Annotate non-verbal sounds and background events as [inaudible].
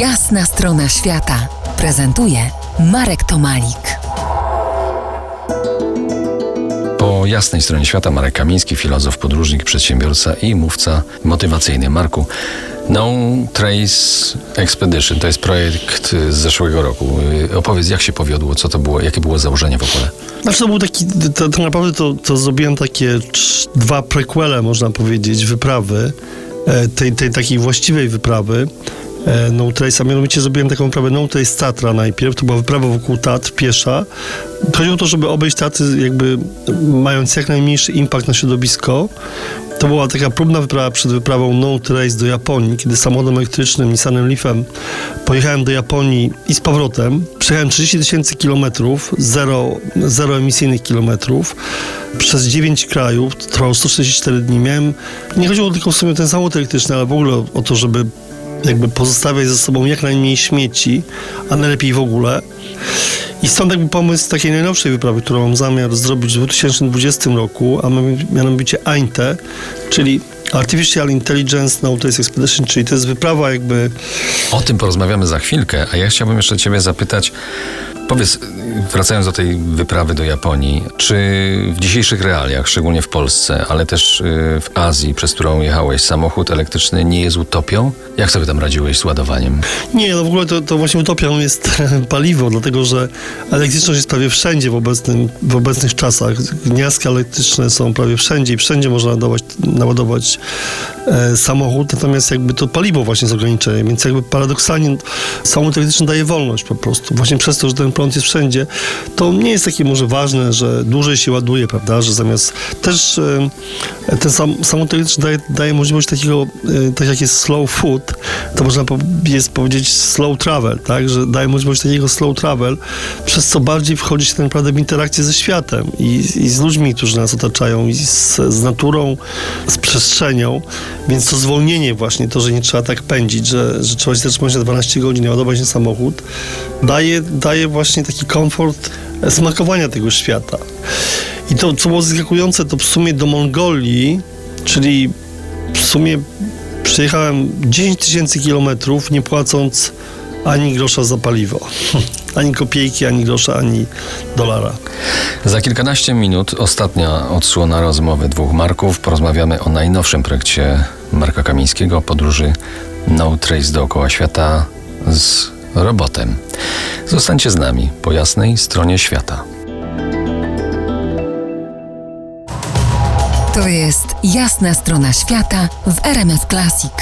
Jasna strona świata prezentuje Marek Tomalik. Po jasnej stronie świata Marek Kamiński, filozof, podróżnik, przedsiębiorca i mówca motywacyjny. Marku, No Trace Expedition to jest projekt z zeszłego roku. Opowiedz, jak się powiodło, co to było, jakie było założenie w ogóle? Znaczy to był taki, to, to naprawdę to, to zrobiłem takie dwa prequele, można powiedzieć, wyprawy, e, tej, tej takiej właściwej wyprawy. E, No Trace, a mianowicie zrobiłem taką wyprawę No Trace Tatra najpierw, to była wyprawa wokół Tatr, piesza. Chodziło o to, żeby obejść Tatry jakby mając jak najmniejszy impact na środowisko. To była taka próbna wyprawa przed wyprawą No Trace do Japonii, kiedy samochodem elektrycznym Nissanem Leafem pojechałem do Japonii i z powrotem. Przejechałem 30 tysięcy kilometrów, zero, zero emisyjnych kilometrów, przez 9 krajów, trwało 144 dni. Miałem, nie chodziło tylko w sumie o ten samochód elektryczny, ale w ogóle o to, żeby jakby pozostawiać ze sobą jak najmniej śmieci, a najlepiej w ogóle. I stąd jakby pomysł takiej najnowszej wyprawy, którą mam zamiar zrobić w 2020 roku, a mianowicie AINTE, czyli Artificial Intelligence Trace Expedition, czyli to jest wyprawa jakby... O tym porozmawiamy za chwilkę, a ja chciałbym jeszcze Ciebie zapytać, powiedz, wracając do tej wyprawy do Japonii, czy w dzisiejszych realiach, szczególnie w Polsce, ale też y, w Azji, przez którą jechałeś, samochód elektryczny nie jest utopią? Jak sobie tam radziłeś z ładowaniem? Nie, no w ogóle to, to właśnie utopią jest [laughs] paliwo, dlatego że elektryczność jest prawie wszędzie w, obecnym, w obecnych czasach. Gniazdka elektryczne są prawie wszędzie i wszędzie można naładować, naładować e, samochód, natomiast jakby to paliwo właśnie jest ograniczeniem, więc jakby paradoksalnie samochód elektryczny daje wolność po prostu. Właśnie przez to, że ten prąd jest wszędzie, to nie jest takie może ważne, że dłużej się ładuje, prawda, że zamiast też e, ten sam, samochód elektryczny daje, daje możliwość takiego, e, tak jak jest slow food, to można jest powiedzieć slow travel, tak, że daje możliwość takiego slow travel, przez co bardziej wchodzi się tak naprawdę w interakcję ze światem i, i z ludźmi, którzy nas otaczają i z, z naturą, z przestrzenią, więc to zwolnienie właśnie, to, że nie trzeba tak pędzić, że, że trzeba się zatrzymać na 12 godzin i ładować się samochód, daje, daje właśnie taki komfort smakowania tego świata. I to, co było zaskakujące, to w sumie do Mongolii, czyli w sumie przejechałem 10 tysięcy kilometrów, nie płacąc ani grosza za paliwo. [laughs] Ani kopiejki, ani grosza, ani dolara. Za kilkanaście minut ostatnia odsłona rozmowy dwóch Marków. Porozmawiamy o najnowszym projekcie Marka Kamińskiego, podróży No Trace dookoła świata z robotem. Zostańcie z nami po jasnej stronie świata. To jest jasna strona świata w RMS Classic.